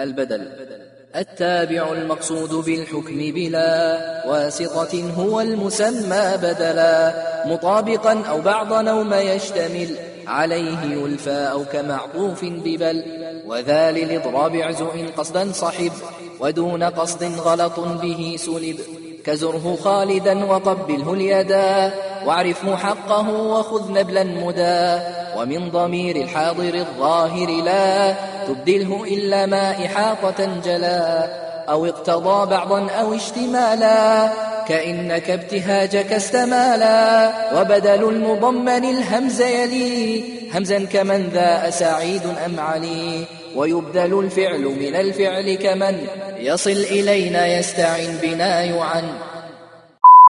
البدل. التابع المقصود بالحكم بلا واسطة هو المسمى بدلا مطابقا أو بعض نوم يشتمل. عليه يلفى أو كمعطوف ببل. وذا للإضراب إن قصدا صحب ودون قصد غلط به سلب. كزره خالدا وقبله اليدا واعرفه حقه وخذ نبلا مدى ومن ضمير الحاضر الظاهر لا تبدله إلا ما إحاطة جلا. أو اقتضى بعضا أو اشتمالا كإنك ابتهاجك استمالا وبدل المضمن الهمز يلي همزا كمن ذا أسعيد أم علي ويبدل الفعل من الفعل كمن يصل إلينا يستعن بنا يعن.